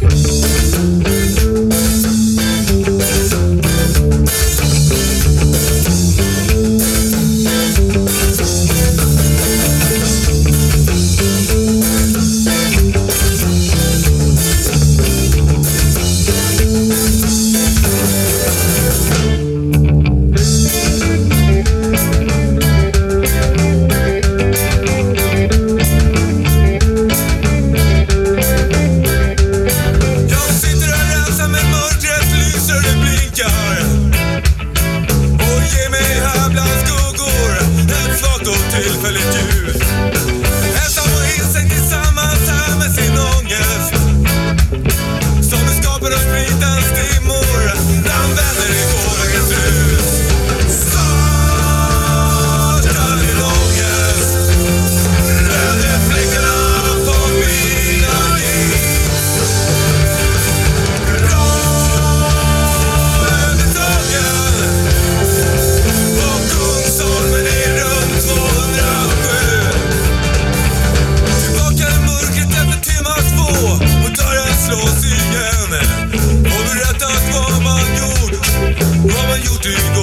Jag Gjort i